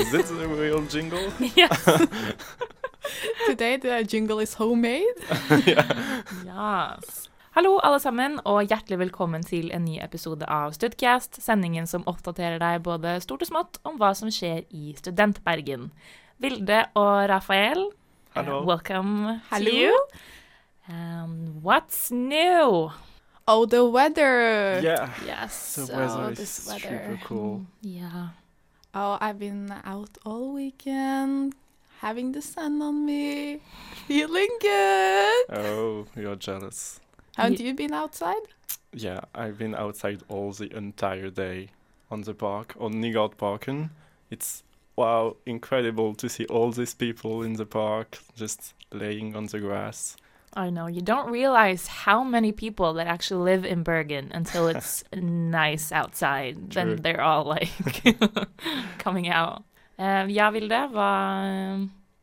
Is this a real jingle? Yes. Today the jingle is homemade. yes. Hallo, alle sammen, og hjertelig velkommen til en ny episode av Studcast, sendingen som oppdaterer deg både stort og smått om hva som skjer i Studentbergen. Vilde og Rafael, uh, welcome Hello. to you. Um, what's new? Oh, the weather. Yeah. Yes, The so weather this is weather. super cool. Yeah. Oh, I've been out all weekend, having the sun on me, feeling good. Oh, you're jealous. Haven't Ye- you been outside? Yeah, I've been outside all the entire day on the park, on Nygaardparken. It's wow, incredible to see all these people in the park just laying on the grass. I know. You don't realize how many people that actually live in Bergen until it's nice outside. True. Then they're all like coming out. Uh, ja, Vilde, hva eh,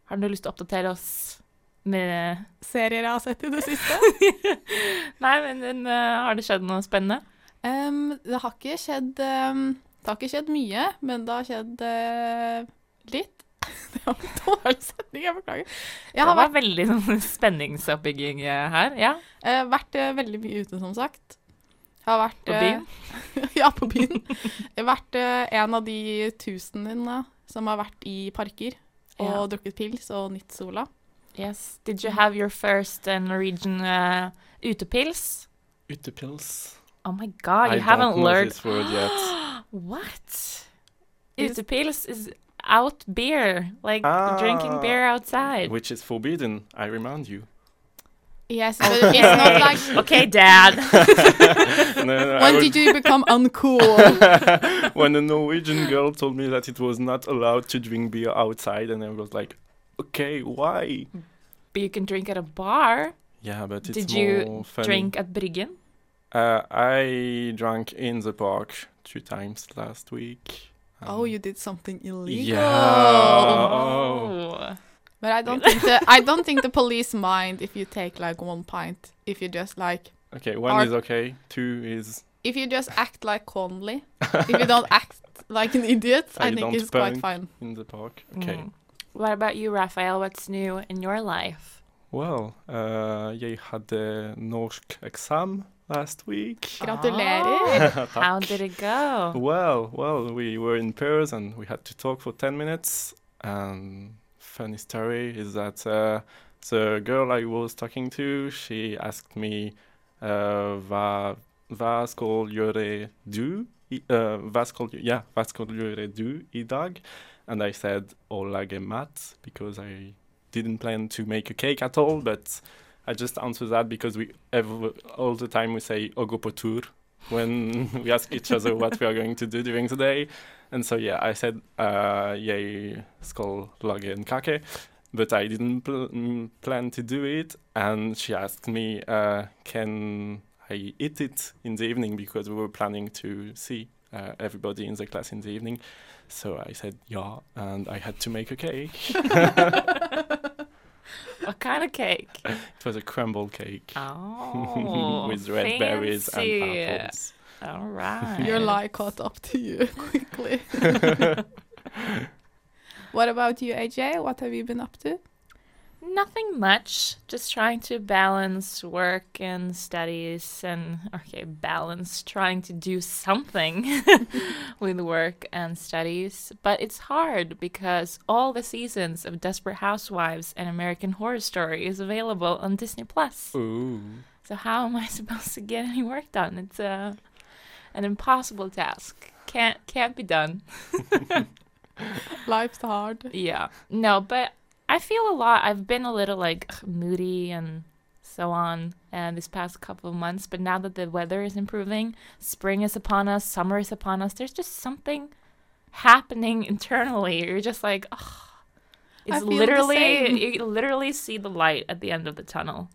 Har du lyst til å oppdatere oss med Serier jeg har sett i det siste? Nei, men men, eh, har det skjedd noe spennende? Um, det har ikke skjedd um, Det har ikke skjedd mye, men det har skjedd uh, litt. Det var en dårlig setning, jeg beklager. Jeg det var vært, veldig sånn spenningsoppbygging eh, her. Ja, eh, vært eh, veldig mye ute, som sagt. Har vært på eh, byen. ja, på byen. Jeg har vært eh, en av de tusenene som har vært i parker og Ja. drukket pils og nytt sola. Yes. Did you have your first uh, Norwegian uh, utepils? Utepils. Oh my god, you I haven't learned this word yet. What? Utepils is out beer, like drinking Ah. beer outside. Which is forbidden, I remind you. Yes, but it's not like Okay, Dad. No, no, when was- did you become uncool? when a Norwegian girl told me that it was not allowed to drink beer outside, and I was like, okay, why? but you can drink at a bar. Yeah, but it's Did more you funny. Drink at Bryggen. Uh, I drank in the park two times last week. Oh, you did something illegal. Yeah. Oh. But I don't think the I don't think the police mind if you take like one pint. If you just like Okay, one Are- is okay. Two is if you just act like Conley. if you don't act like an idiot, I I think it's quite fine. in the park. Okay. Mm. What about you, Raphael? What's new in your life? Well, uh, jeg hadde norsk eksamen last week. Gratulerer. How did it go? Well, well, we were in pairs and we had to talk for 10 minutes. And funny story is that uh, the girl I was talking to, she asked me, uh, hva, hva skal gjøre du? I, uh, hva skal, yeah, hva skal gjøre du i dag? And I said, å lage mat, because I didn't plan to make a cake at all, but I just answer that because we ever, all the time we say, å gå på tur when we ask each other what we are going to do during the day. And so, yeah, I said, uh, jeg skal lage en kake, but I didn't pl- mm, plan to do it. And she asked me, uh, can I eat it in the evening because we were planning to see uh, everybody in the class in the evening. So I said, yeah, and I had to make a cake. What kind of cake? It was a crumble cake Oh, with red berries and fancy. apples. All right. Your lie caught up to you quickly. what about you, AJ? What have you been up to? Nothing much. Just trying to balance work and studies and, okay, balance, trying to do something with work and studies. But it's hard because all the seasons of Desperate Housewives and American Horror Story is available on Disney Plus. Ooh. So how am I supposed to get any work done? It's uh, an impossible task. Can't can't be done. Life's hard. Yeah. No, but I feel a lot. I've been a little like moody and so on uh, this past couple of months, but now that the weather is improving, spring is upon us, summer is upon us, there's just something happening internally. You're just like, oh, I it's feel the literally, same. you literally see the light at the end of the tunnel.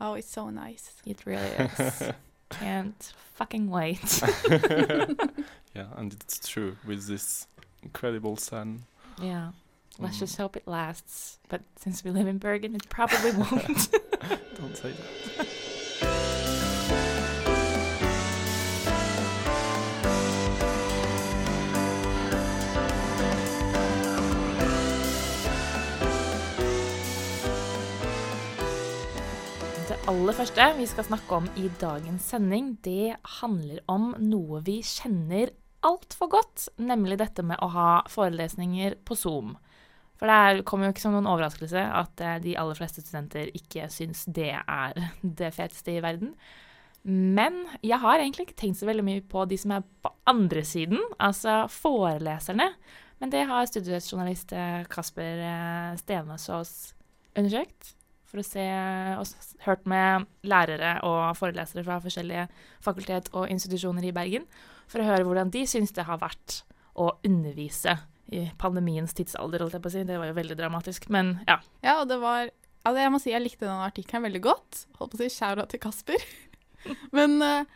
Oh, it's so nice. It really is. Can't fucking wait. yeah, and it's true with this incredible sun. yeah. Let's mm. just hope it lasts. But since we live in Bergen, it probably won't. Don't say that. aller første vi skal snakke om i dagens sending, det handler om noe vi kjenner altfor godt, nemlig dette med å ha forelesninger på Zoom. For det er- kommer jo ikke som noen overraskelse at eh, de aller fleste studenter ikke syns det er det feteste i verden. Men jeg har egentlig ikke tenkt så veldig mye på de som er på andre siden, altså foreleserne. Men det har studiejournalist eh, Kasper eh, Stenesås undersøkt. For å se og hørt med lærere og forelesere fra forskjellige fakultet og institusjoner i Bergen. For å høre hvordan de syns det har vært å undervise i pandemiens tidsalder, holdt jeg på å si. Det var jo veldig dramatisk, men ja. Ja, og det var altså Jeg må si jeg likte den artikkelen veldig godt. Holdt på å si shout til Kasper. Men uh,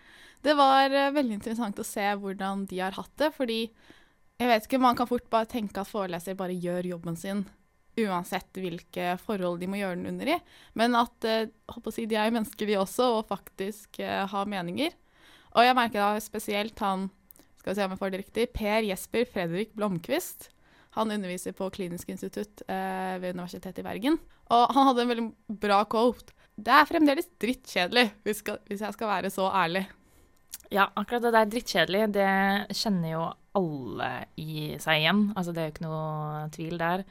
det var eh, veldig interessant å se hvordan de har hatt det, fordi jeg vet ikke, man kan fort bare tenke at foreleser bare gjør jobben sin uansett hvilke forhold de må gjøre den under i. Men at eh, si, de er mennesker, de også, og faktisk har meninger. Og jeg merker da spesielt han skal vi se om jeg får det riktig, Per Jesper Fredrik Blomkvist. Han underviser på Klinisk institutt eh, ved Universitetet i Bergen. Og han hadde en veldig bra quote. Det er fremdeles drittkjedelig, hvis, hvis jeg skal være så ærlig. Ja, akkurat det der drittkjedelig, det kjenner jo alle i seg igjen. Altså, det er jo ikke noe tvil der.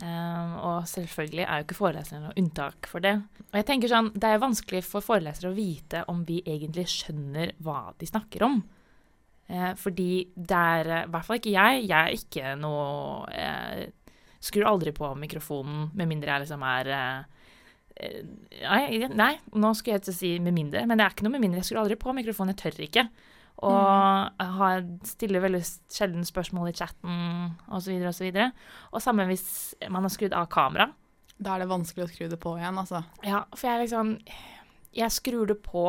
Um, og selvfølgelig er jo ikke forelesere noe unntak for det. Og jeg tenker sånn, Det er vanskelig for forelesere å vite om vi egentlig skjønner hva de snakker om. Eh, fordi det er eh, I hvert fall ikke jeg. Jeg er ikke noe eh, Skrur aldri på mikrofonen med mindre jeg liksom er nei, nei, nå skulle jeg til å si med mindre, men det er ikke noe med mindre. Jeg skrur aldri på mikrofonen, jeg tør ikke. Og jeg har, stiller veldig sjelden spørsmål i chatten osv. Og, så og samme hvis man har skrudd av kamera. Da er det vanskelig å skru det på igjen, altså. Ja, for jeg liksom Jeg skrur det på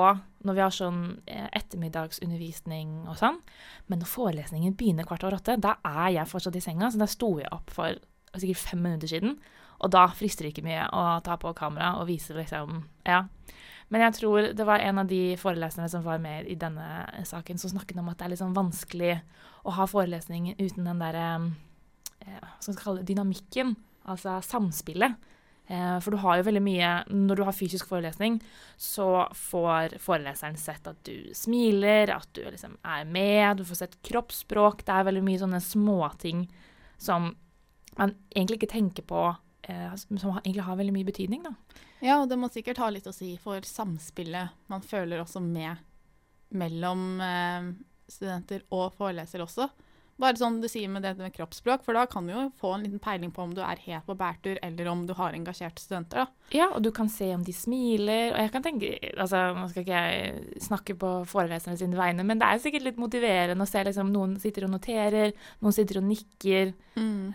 når vi har sånn eh, ettermiddagsundervisning og sånn, men når forelesningen begynner kvart over åtte, da er jeg fortsatt i senga, så da sto jeg opp for sikkert fem minutter siden. Og da frister det ikke mye å ta på kamera og vise liksom Ja. Men jeg tror det var en av de foreleserne som var med i denne saken, som snakket om at det er litt sånn vanskelig å ha forelesning uten den derre eh, Hva skal vi kalle det dynamikken, altså samspillet. Eh, for du har jo veldig mye Når du har fysisk forelesning, så får foreleseren sett at du smiler, at du liksom er med, du får sett kroppsspråk. Det er veldig mye sånne småting som man egentlig ikke tenker på, eh, som egentlig har veldig mye betydning, da. Ja, og det må sikkert ha litt å si for samspillet man føler også med mellom eh, studenter og foreleser også. Bare sånn du sier med det med kroppsspråk, for da kan du jo få en liten peiling på om du er helt på bærtur, eller om du har engasjerte studenter. da. Ja, og du kan se om de smiler. Og jeg kan tenke altså Nå skal ikke jeg snakke på foreleserne sine vegne, men det er sikkert litt motiverende å se liksom noen sitter og noterer, noen sitter og nikker.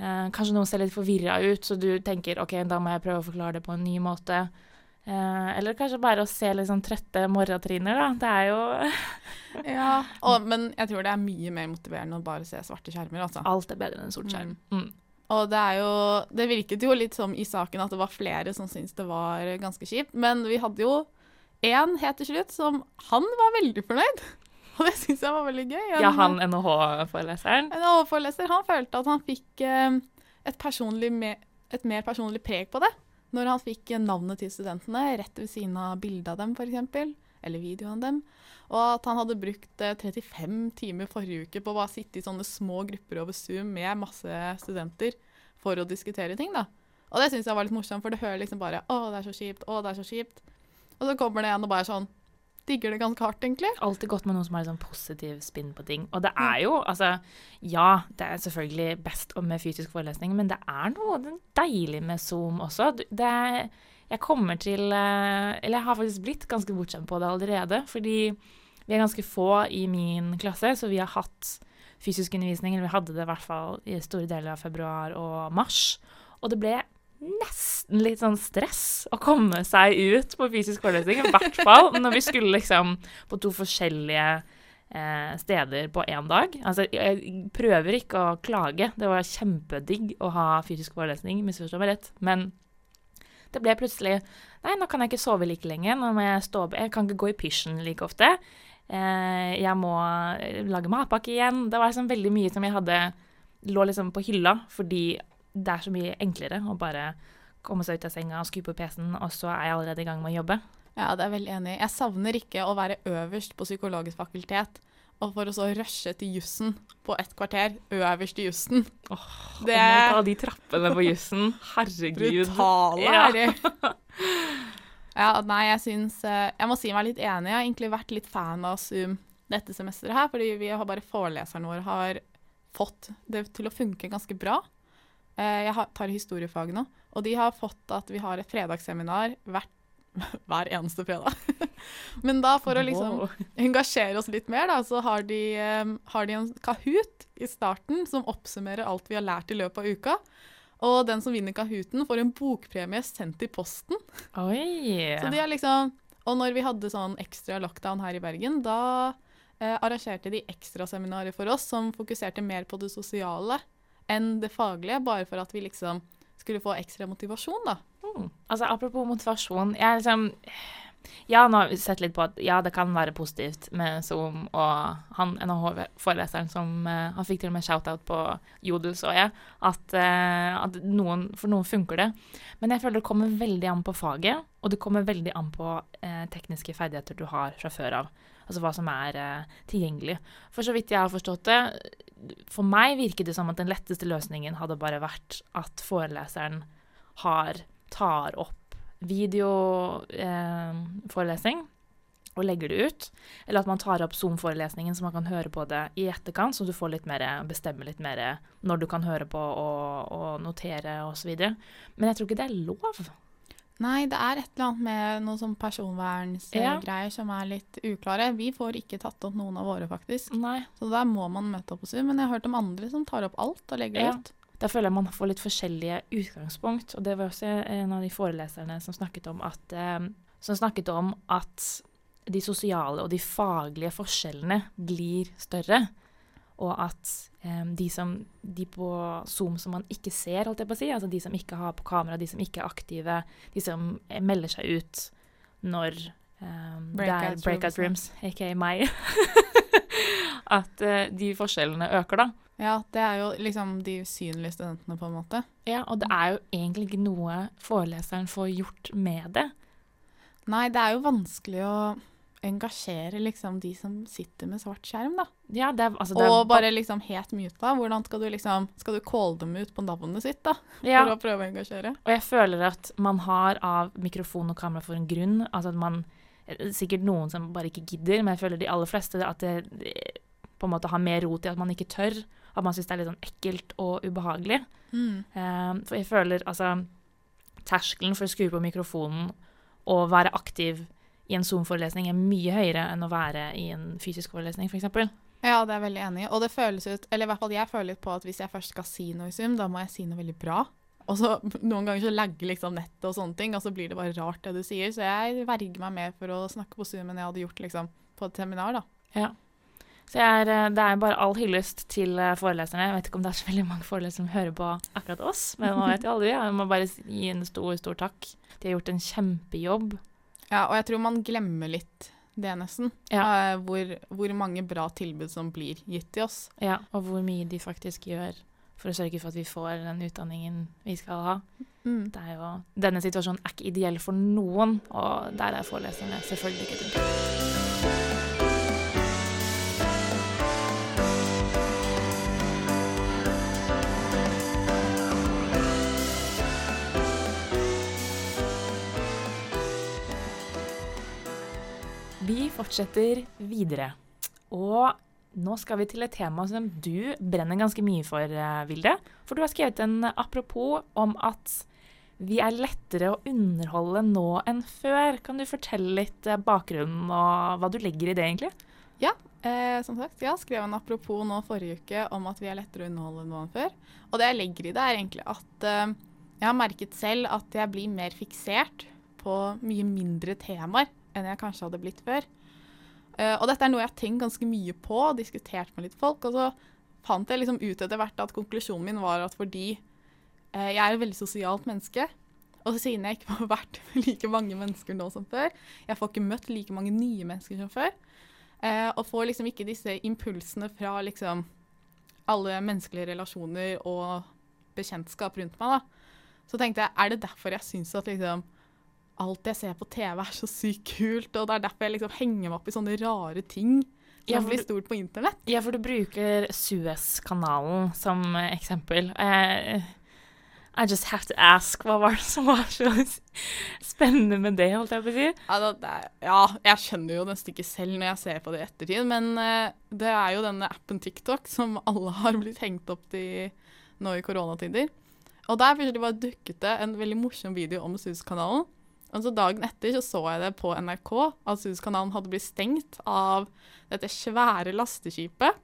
Eh, kanskje noen ser litt forvirra ut, så du tenker OK, da må jeg prøve å forklare det på en ny måte. Eh, eller kanskje bare å se litt sånn trøtte morgentryner, da. Det er jo Ja. Og, men jeg tror det er mye mer motiverende å bare se svarte skjermer, altså. Alt er bedre enn en sort skjerm. Mm. Og det er jo Det virket jo litt som i saken at det var flere som syntes det var ganske kjipt, men vi hadde jo én helt til slutt som Han var veldig fornøyd. Og det syns jeg var veldig gøy. Ja, han NHH-foreleseren. NHH-foreleser. han følte at han fikk eh, et, personlig et mer personlig preg på det. Når han fikk eh, navnet til studentene rett ved siden av bildet av dem, f.eks. Eller videoen av dem. Og at han hadde brukt eh, 35 timer forrige uke på å bare sitte i sånne små grupper over Zoom med masse studenter for å diskutere ting. da. Og det syns jeg var litt morsomt, for du hører liksom bare 'Å, det er så kjipt', 'Å, det er så kjipt'. Og så kommer det en og bare sånn Digger det ganske hardt, egentlig. alltid godt med noen som har sånn positiv spinn på ting. Og det er jo, altså Ja, det er selvfølgelig best med fysisk forelesning, men det er noe deilig med Zoom også. Det jeg kommer til eh, Eller jeg har faktisk blitt ganske bortskjemt på det allerede, fordi vi er ganske få i min klasse, så vi har hatt fysisk undervisning, eller vi hadde det i hvert fall i store deler av februar og mars. Og det ble nesten litt sånn stress å komme seg ut på fysisk forelesning, i hvert fall når vi skulle liksom på to forskjellige eh, steder på én dag. Altså, jeg prøver ikke å klage, det var kjempedigg å ha fysisk forelesning, misforstå meg rett, men det ble plutselig Nei, nå kan jeg ikke sove like lenge, nå må jeg stå opp Jeg kan ikke gå i pysjen like ofte. Eh, jeg må lage matpakke igjen. Det var liksom veldig mye som jeg hadde lå liksom på hylla, fordi det er så mye enklere å bare komme seg ut av senga og skru på PC-en, og så er jeg allerede i gang med å jobbe. Ja, det er veldig enig. Jeg savner ikke å være øverst på psykologisk fakultet, og for å så rushe til jussen på ett kvarter, øverst i jussen. Det er de trappene på jussen. Herregud. Brutale Ja. er ja, nei, jeg syns eh, Jeg må si meg litt enig. Jeg har egentlig vært litt fan av Zoom dette semesteret her, fordi vi har bare foreleseren vår har fått det til å funke ganske bra. Eh, Jeg tar historiefag nå, og de har fått at vi har et fredagsseminar hvert, hver eneste fredag. Men da for å liksom engasjere oss litt mer, da, så har de, eh, har de en Kahoot i starten som oppsummerer alt vi har lært i løpet av uka. Og den som vinner Kahooten, får en bokpremie sendt i posten. Oi. Så de har liksom, og når vi hadde sånn ekstra lockdown her i Bergen, da eh, arrangerte de ekstraseminarer for oss som fokuserte mer på det sosiale enn det faglige, bare for at vi liksom skulle få ekstra motivasjon, da. Mm. Altså, apropos motivasjon. Jeg liksom Ja, nå har vi sett litt på at ja, det kan være positivt med Zoom, og han NHH-foreleseren som uh, Han fikk til og med shout-out på Jodel, så jeg, at, uh, at noen, for noen funker det. Men jeg føler det kommer veldig an på faget, og det kommer veldig an på uh, tekniske ferdigheter du har fra før av. Altså hva som er eh, tilgjengelig. For så vidt jeg har forstått det, for meg virker det som at den letteste løsningen hadde bare vært at foreleseren har, tar opp videoforelesning og legger det ut. Eller at man tar opp Zoom-forelesningen, så man kan høre på det i etterkant, så du får litt mer, bestemme litt mer når du kan høre på og, og notere osv. Men jeg tror ikke det er lov. Nei, det er et eller annet med noe sånn personvernsgreier Ja. som er litt uklare. Vi får ikke tatt opp noen av våre, faktisk. Nei. Så der må man møte opp hos Zoom. Men jeg har hørt om andre som tar opp alt og legger Ja. ut. Da føler jeg man får litt forskjellige utgangspunkt. Og det var også en av de foreleserne som snakket om at, eh, som snakket om at de sosiale og de faglige forskjellene blir større. Og at um, de, som, de på Zoom som man ikke ser, holdt jeg på å si, altså de som ikke har på kamera, de som ikke er aktive, de som eh, melder seg ut når eh, det er Breakout breakout rooms, rooms, aka meg, at uh, de forskjellene øker, da. Ja, det er jo liksom de usynlige studentene, på en måte. Ja, og det er jo egentlig ikke noe foreleseren får gjort med det. Nei, det er jo vanskelig å engasjere liksom de som sitter med svart skjerm, da. Ja, det er, altså, det er Og bare liksom helt muta. Hvordan skal du liksom Skal du calle dem ut på navnet sitt, da? ja, For å prøve å engasjere? Og jeg føler at man har av mikrofon og kamera for en grunn. Altså at man Sikkert noen som bare ikke gidder, men jeg føler de aller fleste at det, det på en måte har mer rot i at man ikke tør. At man syns det er litt sånn ekkelt og ubehagelig. Mm. Eh, for jeg føler altså Terskelen for å skru på mikrofonen og være aktiv i en Zoom-forelesning er mye høyere enn å være i en fysisk forelesning, f.eks. Ja, det er jeg veldig enig i. Og det føles ut Eller i hvert fall jeg føler på at hvis jeg først skal si noe i Zoom, da må jeg si noe veldig bra. Og så noen ganger så lagger liksom nettet og sånne ting, og så blir det bare rart det du sier. Så jeg verger meg mer for å snakke på Zoom enn jeg hadde gjort liksom på et seminar, da. Ja. Så er, eh, det er bare all hyllest til eh, foreleserne. Jeg vet ikke om det er så veldig mange forelesere som hører på akkurat oss, men man vet jo aldri. Jeg må bare gi en stor, stor takk. De har gjort en kjempejobb. Ja, og jeg tror man glemmer litt det, nesten. Ja. Uh, hvor, hvor mange bra tilbud som blir gitt til oss. Ja, og hvor mye de faktisk gjør for å sørge for at vi får den utdanningen vi skal ha. Mm. Det er jo, denne situasjonen er ikke ideell for noen, og der er foreleserne selvfølgelig ikke et Vi fortsetter videre. Og nå skal vi til et tema som du brenner ganske mye for, eh, Vilde. For du har skrevet en apropos om at vi er lettere å underholde nå enn før. Kan du fortelle litt eh, bakgrunnen og hva du legger i det, egentlig? Eh, som sagt, jeg skrev en apropos nå forrige uke om at vi er lettere å underholde nå enn før. Og det jeg legger i det, er egentlig at eh, jeg har merket selv at jeg blir mer fiksert på mye mindre temaer enn jeg kanskje hadde blitt før. Eh, og dette er noe jeg har tenkt ganske mye på og diskutert med litt folk. Og så fant jeg liksom ut etter hvert at konklusjonen min var at fordi eh, jeg er et veldig sosialt menneske, og siden jeg ikke har vært like mange mennesker nå som før, jeg får ikke møtt like mange nye mennesker som før, Eh, og får liksom ikke disse impulsene fra liksom alle menneskelige relasjoner og bekjentskap rundt meg. da. Så tenkte jeg, er det derfor jeg syns at liksom alt jeg ser på TV er så sykt kult, og det er derfor jeg liksom henger meg opp i sånne rare ting som Ja, blir stort på internett. Ja, for du bruker Suez-kanalen som eksempel. Uh, I just have to ask, hva var det som var så spennende med det, holdt jeg på å si? Ja, er, ja, jeg skjønner jo nesten ikke selv når jeg ser på det i ettertid, men uh, det er jo denne appen TikTok som alle har blitt hengt opp til nå i koronatider. Og der plutselig bare dukket det en veldig morsom video om Suezkanalen. Og så dagen etter så så jeg det på NRK at Suezkanalen hadde blitt stengt av dette svære lasteskipet.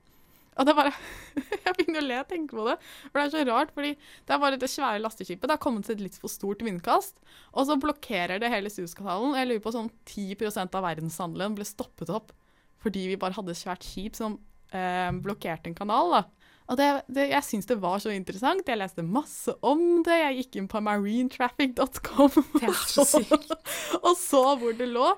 Og det bare Jeg begynner å le og tenke på det. For det er så rart, fordi det er bare dette svære lasteskipet. Det har kommet til et litt for stort vindkast. Og så blokkerer det hele Suezkanalen. Jeg lurer på sånn 10% av verdenshandelen ble stoppet opp fordi vi bare hadde et svært skip som eh, blokkerte en kanal. da. Og det, det, jeg syns det var så interessant. Jeg leste masse om det. Jeg gikk inn på marinetraffic.com og så hvor det lå.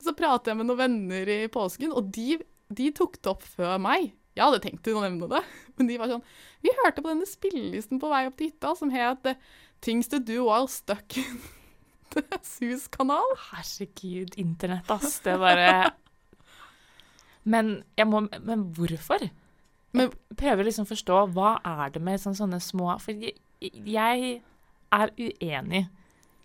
Så pratet jeg med noen venner i påsken, og de, de tok det opp før meg. Jeg hadde tenkt å nevne det, men de var sånn Vi hørte på denne spillelisten på vei opp til hytta som het eh, 'Things to do while stuck in the Sus-kanal'. Herregud, internett, ass. Det bare Men, jeg må, men hvorfor? Men- prøver liksom å forstå hva er det med sånne, sånne små For jeg, jeg er uenig.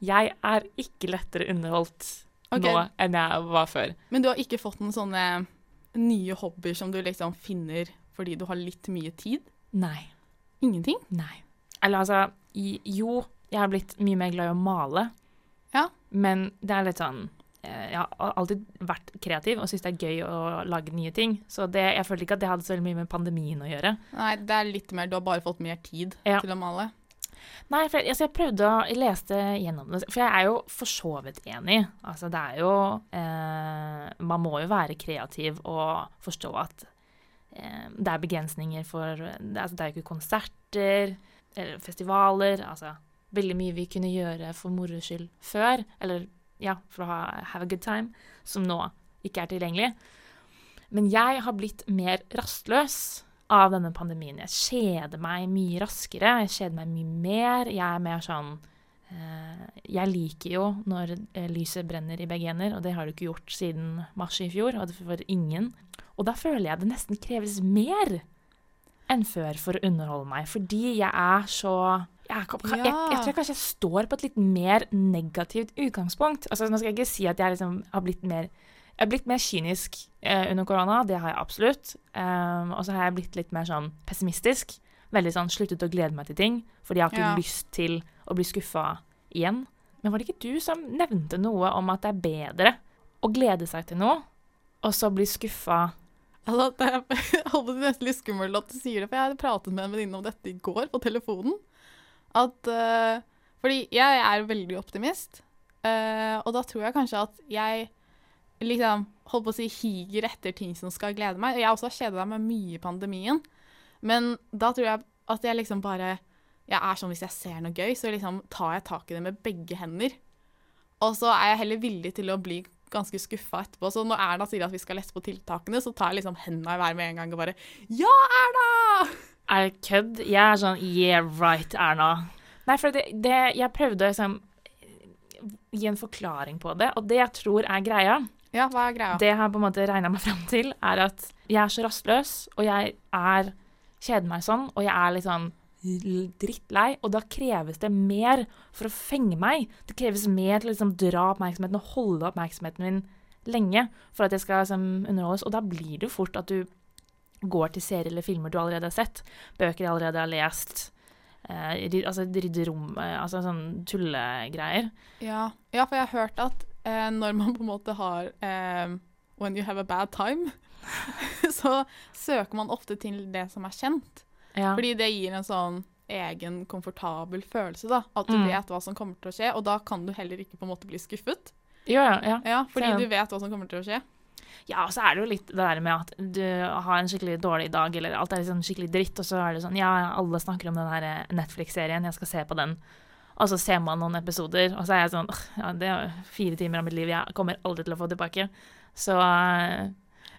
Jeg er ikke lettere underholdt okay. nå enn jeg var før. Men du har ikke fått noen sånne nye hobbyer som du liksom finner fordi du har litt mye tid? Nei. Ingenting? Nei. Eller altså Jo, jeg har blitt mye mer glad i å male. Ja. Men det er litt sånn Jeg har alltid vært kreativ og syns det er gøy å lage nye ting. Så det, jeg følte ikke at det hadde så mye med pandemien å gjøre. Nei, det er litt mer Du har bare fått mer tid Ja. til å male. Nei, for jeg, altså, jeg prøvde å Jeg leste gjennom det, for jeg er jo for så vidt enig. Altså, det er jo eh, Man må jo være kreativ og forstå at eh, det er begrensninger for det, altså, det er jo ikke konserter eller festivaler. Altså veldig mye vi kunne gjøre for moro skyld før, eller ja, for å ha, have a good time, som nå ikke er tilgjengelig. Men jeg har blitt mer rastløs av denne pandemien. Jeg kjeder meg mye raskere, jeg kjeder meg mye mer. Jeg er mer sånn eh, Jeg liker jo når eh, lyset brenner i begge ender, og det har du ikke gjort siden mars i fjor, og det for ingen. Og da føler jeg det nesten kreves mer enn før for å underholde meg, fordi jeg er så jeg, kan, jeg, jeg, jeg tror kanskje jeg står på et litt mer negativt utgangspunkt. Altså, nå skal jeg ikke si at jeg liksom har blitt mer har blitt mer kynisk eh, under korona, det har jeg absolutt. Um, og så har jeg blitt litt mer sånn pessimistisk. Veldig sånn sluttet å glede meg til ting, fordi jeg har ikke Ja. lyst til å bli skuffa igjen. Men var det ikke du som nevnte noe om at det er bedre å glede seg til noe, og så bli skuffa Altså, det er nesten litt skummelt at du sier det, for jeg hadde pratet med en venninne om dette i går på telefonen. At uh, Fordi jeg er veldig optimist, uh, og da tror jeg kanskje at jeg liksom holdt på å si higer etter ting som skal glede meg. Jeg også har kjeda meg mye i pandemien, men da tror jeg at jeg liksom bare Jeg er sånn hvis jeg ser noe gøy, så liksom tar jeg tak i det med begge hender. Og så er jeg heller villig til å bli ganske skuffa etterpå. Så når Erna sier at vi skal lette på tiltakene, så tar jeg liksom hendene i været med en gang og bare Ja, Erna! Er det kødd? Jeg er sånn Yeah, right, Erna. Nei, for det, det Jeg prøvde å liksom gi en forklaring på det, og det jeg tror er greia, Ja, hva er greia? det jeg har på en måte regna meg fram til, er at jeg er så rastløs, og jeg er kjeder meg sånn, og jeg er litt sånn drittlei, og da kreves det mer for å fenge meg. Det kreves mer til å liksom dra oppmerksomheten og holde oppmerksomheten min lenge for at jeg skal liksom, underholdes, og da blir det jo fort at du går til serier eller filmer du allerede har sett, bøker jeg allerede har lest, Uh, altså rydde rom, eh, altså sånn tullegreier. Ja, ja for jeg har hørt at uh, når man på en måte har uh, When you have a bad time, så søker man ofte til det som er kjent. Ja. Fordi det gir en sånn egen, komfortabel følelse, da. At du Mm. vet hva som kommer til å skje, og da kan du heller ikke på en måte bli skuffet. Ja, ja, ja. Fordi du vet hva som kommer til å skje. Ja, og så er det jo litt det der med at du har en skikkelig dårlig dag, eller alt er liksom skikkelig dritt, og så er det sånn Ja, alle snakker om den her eh, Netflix-serien, jeg skal se på den. Og så ser man noen episoder, og så er jeg sånn Ja, det er fire timer av mitt liv jeg kommer aldri til å få tilbake. Så eh,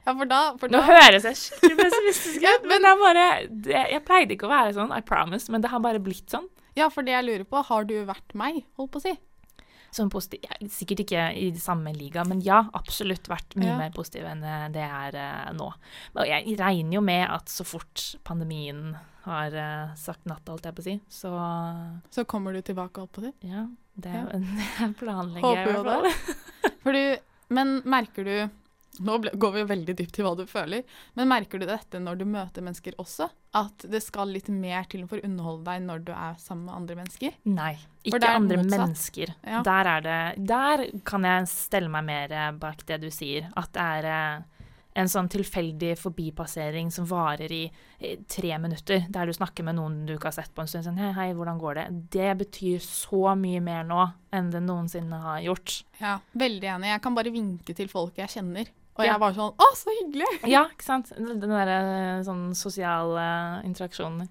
Ja, for da, for Nå høres jeg skikkelig pessimistisk ut, men det er bare det, Jeg pleide ikke å være sånn, I promise, men det har bare blitt sånn. Ja, for det jeg lurer på, har du vært meg, holdt på å si? Som positiv, ja, sikkert ikke i samme liga, men ja, absolutt vært mye Ja. mer positiv enn eh, det er uh, nå. Og jeg regner jo med at så fort pandemien har uh, sagt natt, holdt jeg på å si, så Så kommer du tilbake opp på det. ja, det, Ja. det planlegger jeg i Håper hvert fall. For men merker du Nå går vi jo veldig dypt i hva du føler, men merker du dette når du møter mennesker også? At det skal litt mer til for å underholde deg når du er sammen med andre mennesker? Nei, ikke andre motsatt. mennesker. Ja. Der er det Der kan jeg stelle meg mer eh, bak det du sier. At det er eh, en sånn tilfeldig forbipassering som varer i tre minutter, der du snakker med noen du ikke har sett på en stund. Sånn, hei, hei, hvordan går det? Det betyr så mye mer nå enn det noensinne har gjort. Ja, veldig enig. Jeg kan bare vinke til folk jeg kjenner. Og Ja. jeg var sånn Å, så hyggelig! Ja, ikke sant? Den derre sånn sosiale interaksjonen.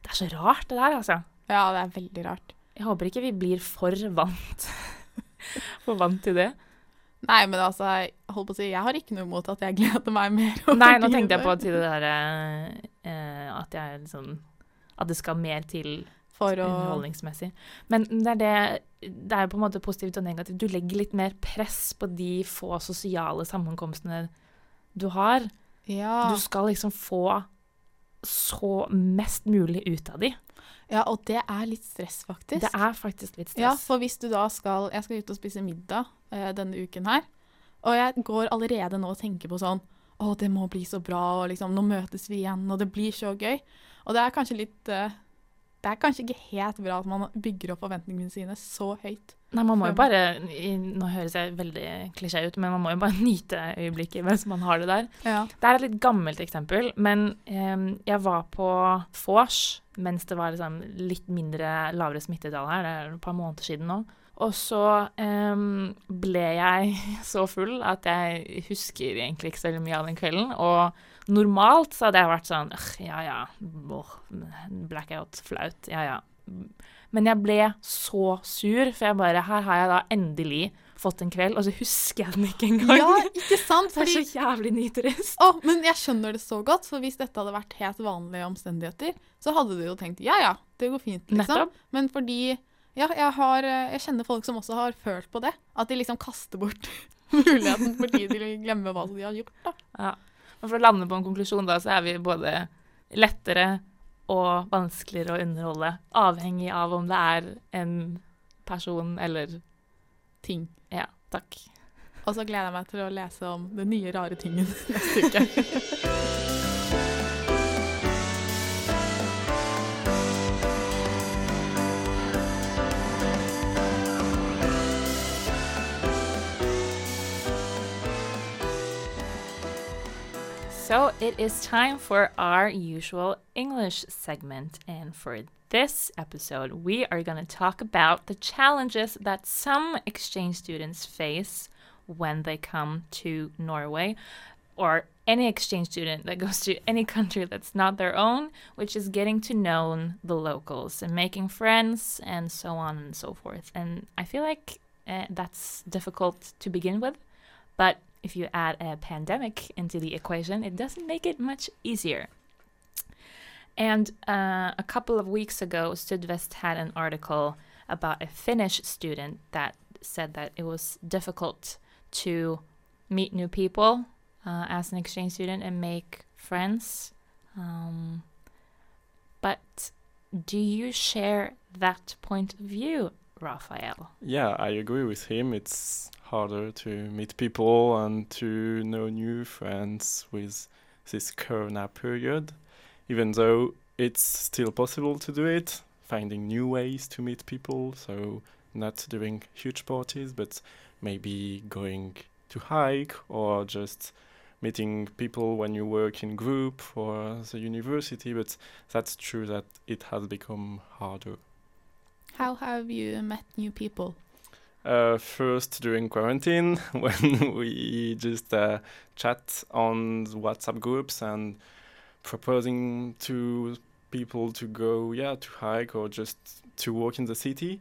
Det er så rart, det der, altså. Ja, det er veldig rart. Jeg håper ikke vi blir for vant. for vant til det. Nei, men altså, jeg på å si, jeg har ikke noe imot at jeg gleder meg mer. Nei, nå tenkte jeg på til det derre eh, At jeg liksom At det skal mer til For å underholdningsmessig. Men det er det Det er på en måte positivt og negativt. Du legger litt mer press på de få sosiale sammenkomstene du har. Ja. Du skal liksom få så mest mulig ut av de. ja, og det er litt stress, faktisk. Det er faktisk litt stress. Ja, for hvis du da skal Jeg skal ut og spise middag eh, denne uken her. Og jeg går allerede nå og tenker på sånn Å, det må bli så bra, og liksom Nå møtes vi igjen, og det blir så gøy. Og det er kanskje litt eh, Det er kanskje ikke helt bra at man bygger opp forventningene sine så høyt. Nei, man må jo bare Nå høres jeg veldig klisjé ut, men man må jo bare nyte øyeblikket mens man har det der. Ja. Det er et litt gammelt eksempel, men um, jeg var på vors mens det var liksom litt mindre lavere smittetall her, det er et par måneder siden nå. Og så um, ble jeg så full at jeg husker egentlig ikke så mye av den kvelden. Og normalt så hadde jeg vært sånn Ja ja, blackout, flaut, ja ja. Men jeg ble så sur, for jeg bare Her har jeg da endelig fått en kveld, og så husker jeg den ikke engang. ja, ikke sant? Det er så jævlig nitrist. Å, men jeg skjønner det så godt, for hvis dette hadde vært helt vanlige omstendigheter, så hadde du jo tenkt ja ja, det går fint, liksom. Nettopp. Men fordi ja, jeg, har, jeg kjenner folk som også har følt på det. At de liksom kaster bort muligheten fordi de glemmer hva de har gjort. da. Ja. Og for å lande på en konklusjon, da, så er vi både lettere og vanskeligere å underholde, avhengig av om det er en person eller Ting. Ja, takk. Og så gleder jeg meg til å lese om den nye rare tingen neste uke. So it is time for our usual English segment. And for this episode, we are going to talk about the challenges that some exchange students face when they come to Norway, or any exchange student that goes to any country that's not their own, which is getting to know the locals and making friends and so on and so forth. And I feel like uh, that's difficult to begin with, but if you add a pandemic into the equation, it doesn't make it much easier. And uh, a couple of weeks ago, Sudvest had an article about a Finnish student that said that it was difficult to meet new people uh, as an exchange student and make friends. Um, but do you share that point of view, Raphael? Yeah, I agree with him. It's harder to meet people and to know new friends with this Corona period, even though it's still possible to do it, finding new ways to meet people. So, not doing huge parties, but maybe going to hike or just meeting people when you work in group or the university. But that's true that it has become harder. How have you met new people? Uh, first during quarantine, when we just uh, chat on WhatsApp groups and proposing to people to go, yeah, to hike or just to walk in the city.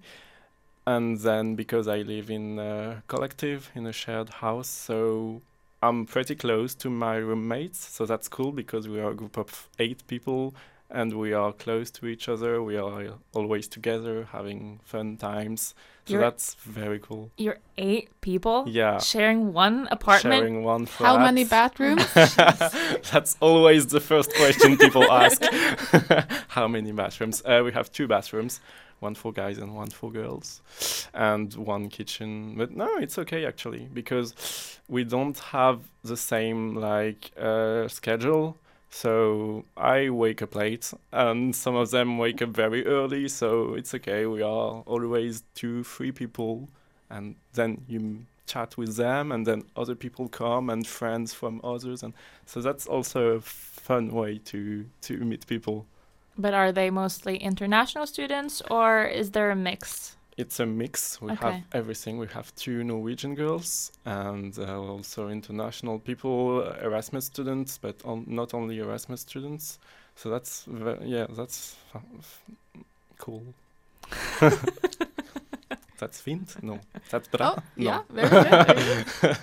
And then because I live in a collective in a shared house, so I'm pretty close to my roommates. So that's cool because we are a group of eight people and we are close to each other. We are always together, having fun times. So You're- that's very cool. You're eight people Yeah, sharing one apartment. sharing one How many bathrooms? That's always the first question people ask. How many bathrooms? Uh, we have two bathrooms, one for guys and one for girls, and one kitchen. But no, it's okay actually because we don't have the same like uh, schedule. So I wake up late, and some of them wake up very early. So it's okay. We are always two, three people, and then you chat with them, and then other people come and friends from others, and so that's also a fun way to to meet people. But are they mostly international students or is there a mix? It's a mix. We Okay. have everything. We have two Norwegian girls and uh, also international people, uh, Erasmus students, but on, not only Erasmus students. So that's yeah, that's cool. that's fint? No, that's bra. Oh, no. yeah, very good. Very good.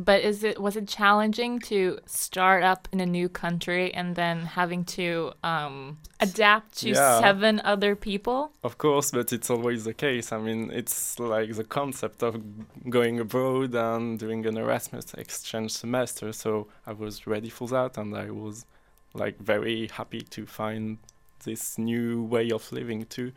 But is it was it challenging to start up in a new country and then having to um, adapt to Yeah. seven other people? Of course, but it's always the case. I mean, it's like the concept of going abroad and doing an Erasmus exchange semester. So I was ready for that, and I was like very happy to find this new way of living too.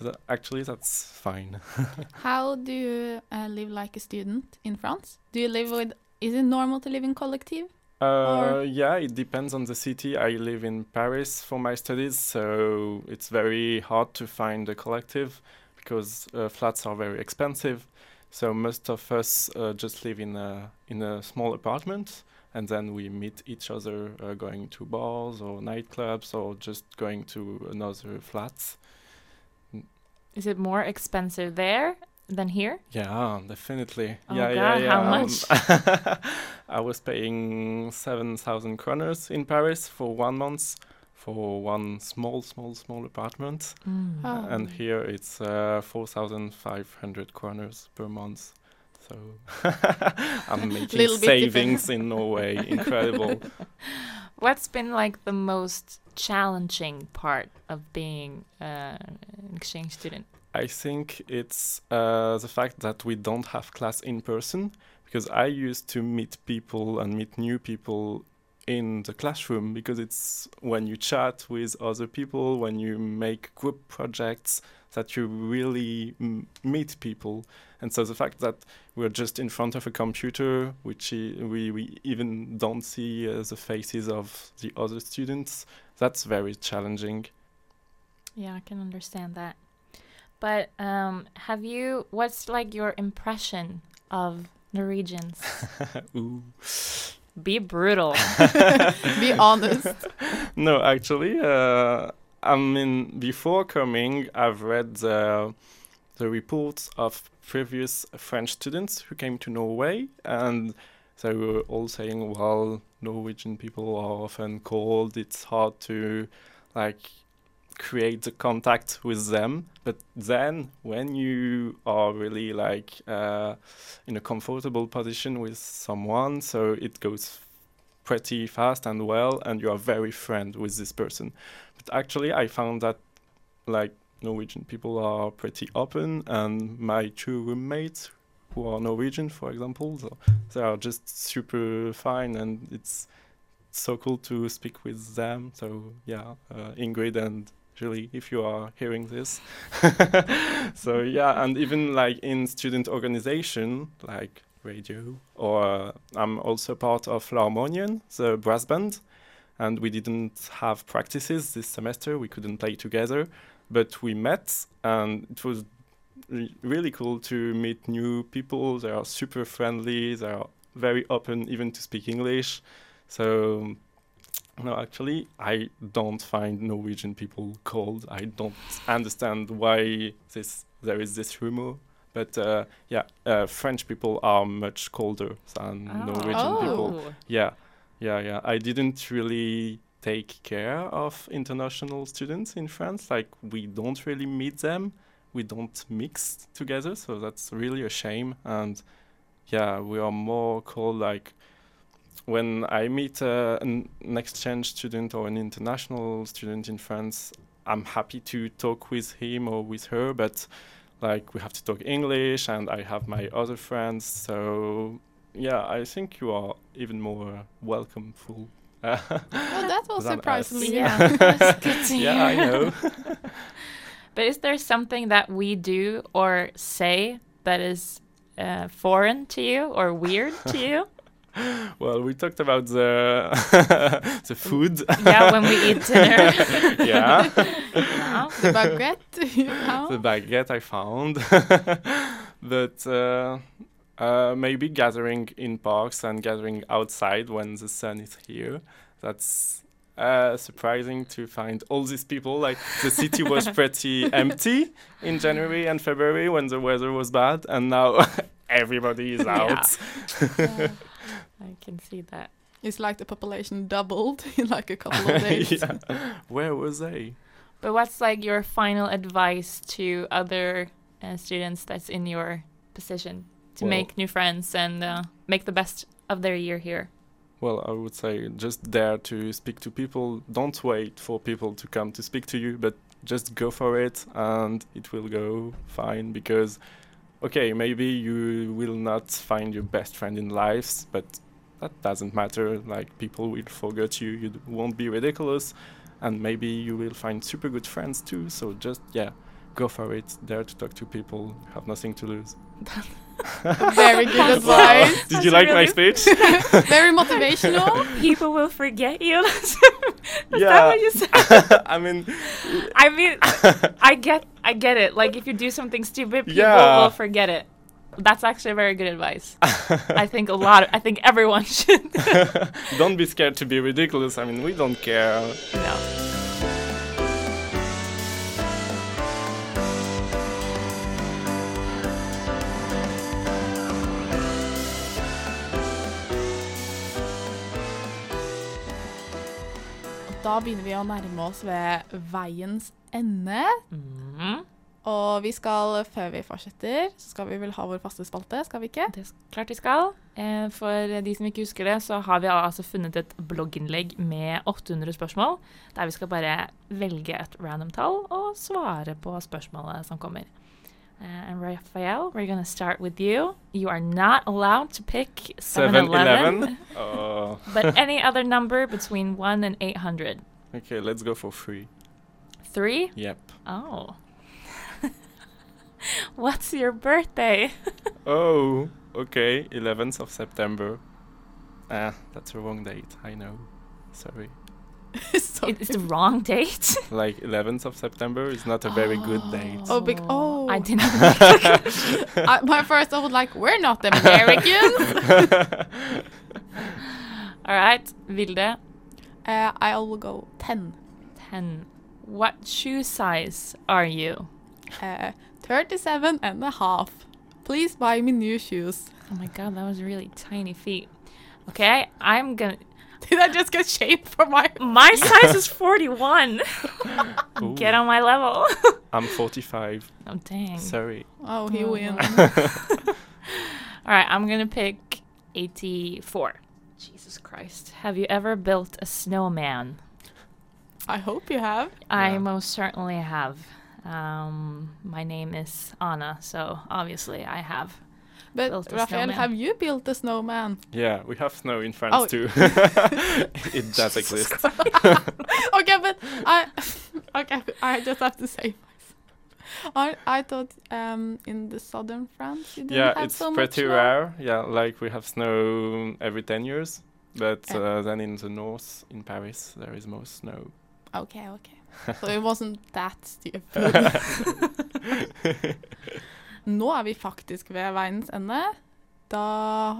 So that, actually, that's fine. How do you uh, live like a student in France? Do you live with? Is it normal to live in collective? Uh, yeah, it depends on the city. I live in Paris for my studies, so it's very hard to find a collective because uh, flats are very expensive. So most of us uh, just live in a in a small apartment, and then we meet each other uh, going to bars or nightclubs or just going to another flat. Is it more expensive there than here? Yeah, definitely. Oh yeah, God, yeah, yeah. how um, much? I was paying seven thousand kroners in Paris for one month for one small, small, small apartment, Mm. Oh. and here it's uh, four thousand five hundred kroners per month. So I'm making savings in Norway. Incredible. What's been like the most challenging part of being uh, an exchange student? I think it's uh, the fact that we don't have class in person because I used to meet people and meet new people in the classroom because it's when you chat with other people, when you make group projects that you really m- meet people. And so the fact that we're just in front of a computer, which we, we even don't see uh, the faces of the other students, that's very challenging. Yeah, I can understand that. But um, have you? What's like your impression of Norwegians? Ooh. Be brutal. Be honest. no, actually, uh, I mean, before coming, I've read the, the reports of previous French students who came to Norway, and they were all saying, well, Norwegian people are often cold, it's hard to, like, create the contact with them. But then, when you are really, like, uh, in a comfortable position with someone, so it goes pretty fast and well and you are very friend with this person but actually i found that like norwegian people are pretty open and my two roommates who are norwegian for example so they are just super fine and it's so cool to speak with them so yeah uh, ingrid and Julie, if you are hearing this. so yeah, and even like in student organization, like radio, or I'm also part of L'Harmonion, the brass band, and we didn't have practices this semester. We couldn't play together, but we met, and it was re- really cool to meet new people. They are super friendly. They are very open, even to speak English. So no, actually, I don't find Norwegian people cold. I don't understand why this there is this rumor. But uh, yeah, uh, French people are much colder than Norwegian people. Oh. Yeah, yeah, yeah. I didn't really take care of international students in France. Like we don't really meet them. We don't mix together, so that's really a shame. And yeah, we are more called like when I meet uh, an, an exchange student or an international student in France, I'm happy to talk with him or with her, but like we have to talk English, and I have my other friends. So yeah, I think you are even more welcomeful. Well, that was Than us. surprisingly Yeah, yeah, I know. But is there something that we do or say that is uh, foreign to you or weird to you? well, we talked about the the food. yeah, when we eat dinner. yeah. Yeah. The baguette, you know? the baguette I found. but uh, uh, maybe gathering in parks and gathering outside when the sun is here. That's uh, surprising to find all these people. Like the city was pretty empty in January and February when the weather was bad, and now everybody is Yeah. Out. I can see that. It's like the population doubled in like a couple of days. yeah. Where was they? But what's like your final advice to other uh, students that's in your position to Well- make new friends and uh, make the best of their year here? Well, I would say just dare to speak to people. Don't wait for people to come to speak to you, but just go for it and it will go fine because, okay, maybe you will not find your best friend in life, but that doesn't matter. Like, people will forget you, you d- won't be ridiculous, and maybe you will find super good friends too. So just, yeah, go for it. Dare to talk to people, have nothing to lose. Very good Wow. advice. Did That's you like my speech? Very motivational. People will forget you. Is Yeah. that what you said? I mean, I mean, I get, I get it. Like if you do something stupid, people Yeah. will forget it. That's actually very good advice. I think a lot. Of, I think everyone should. don't be scared to be ridiculous. I mean, we don't care. no. Da begynner vi å nærme oss ved veiens ende. Mhm. Og vi skal, før vi fortsetter, så skal vi vel ha vår faste spalte, skal vi ikke? Det er klart vi skal. Eh, For de som ikke husker det, så har vi altså funnet et blogginnlegg med 800 spørsmål, der vi skal bare velge et random tall og svare på spørsmålet som kommer. Uh, and Raphael, we're going to start with you. You are not allowed to pick 7-Eleven, 7-Eleven. Oh, but any other number between 1 and 800. okay, let's go for free. Three? Yep. Oh. What's your birthday? Oh, okay, 11th of September. Ah, that's a wrong date. I know. Sorry. Sorry. It's the wrong date. Like 11th of September is not a very good date. Oh, big- oh. I didn't. I, my first, I was like, we're not Americans. All right, Vilde. uh, I will go 10. 10. What shoe size are you? Uh, 37 and a half. Please buy me new shoes. Oh my god, that was really tiny feet. Okay, I'm gonna. Did I just get shaped for my... My size is 41. Ooh, Get on my level. I'm 45. oh, dang. Sorry. Oh, he Oh, wins. All right, I'm gonna pick 84. Jesus Christ. Have you ever built a snowman? I hope you have. I Yeah. most certainly have. Um, my name is Anna, so obviously I have. But Built a Raphael, snowman. have you built a snowman? Yeah, we have snow in France Oh. too. it does exist. okay, but I... okay, I just have to say myself. I, I thought um, in the southern France you didn't Yeah, have it's so much pretty snow. rare. Yeah, like we have snow every 10 years. But uh, then in the north, in Paris, there is more snow. Okay, okay. So it wasn't that stupid. Nå er vi faktisk ved veiens ende. Da,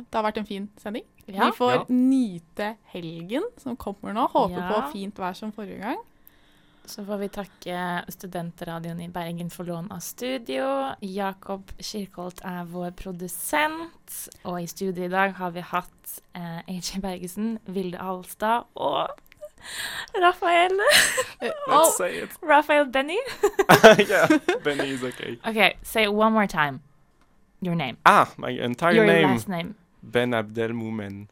det har vært en fin sending. Ja. Vi får Ja. nyte helgen som kommer nå. Håper Ja. på fint vær som forrige gang. Så får vi takke Studentradioen i Bergen for lån av studio. Jakob Kirkholt er vår produsent. Og i studio i dag har vi hatt eh, AJ Bergesen, Vilde Alstad og Rafael. Eh, Let's oh, say it. Rafael Benny. yeah, Benny is okay. Okay, say it one more time. Your name. Ah, my entire Your name. last name. Ben Abdel Moumen.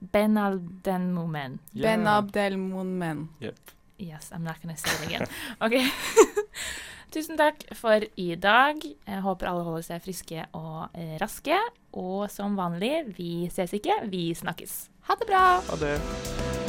Ben Abdelmoumen. Yeah. Ben Abdel Monmen. Yep. Yes, I'm not gonna say it again. OK. Tusen takk for i dag. Jeg håper alle holder seg friske og eh, raske. Og som vanlig, vi ses ikke, vi snakkes. Ha det bra! Ha det.